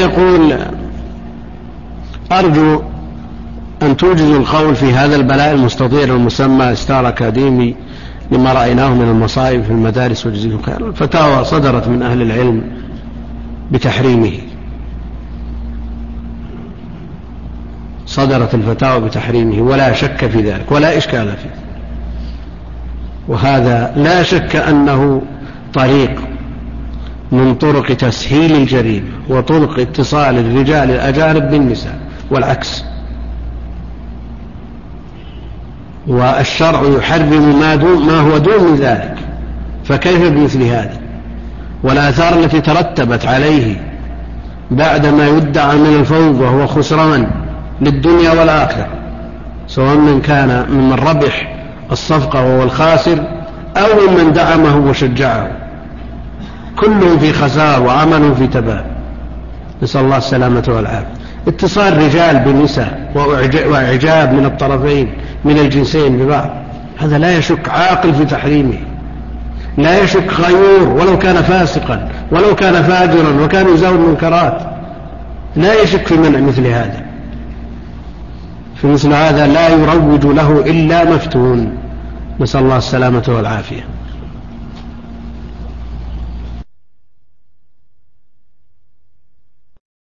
يقول أرجو أن توجزوا القول في هذا البلاء المستطير المسمى إستار أكاديمي لما رأيناه من المصائب في المدارس وجزيكم خيرا الفتاوى صدرت من أهل العلم بتحريمه. صدرت الفتاوى بتحريمه ولا شك في ذلك ولا إشكال فيه. وهذا لا شك أنه طريق من طرق تسهيل الجريمة وطرق اتصال الرجال الأجانب بالنساء والعكس. والشرع يحرم ما, دون ما هو دون ذلك. فكيف بمثل هذا؟ والآثار التي ترتبت عليه بعد ما يدعى من الفوضى وهو خسران للدنيا والآخرة سواء من كان ممن ربح الصفقة وهو الخاسر أو ممن دعمه وشجعه. كلهم في خسار وعمل في تباب نسأل الله السلامة والعافية. اتصال رجال بالنساء وإعجاب من الطرفين من الجنسين ببعض. هذا لا يشك عاقل في تحريمه. لا يشك غيور ولو كان فاسقا ولو كان فاجرا وكان يزاول المنكرات لا يشك في منع مثل هذا. في مثل هذا لا يروج له إلا مفتون. نسأل الله السلامة والعافية.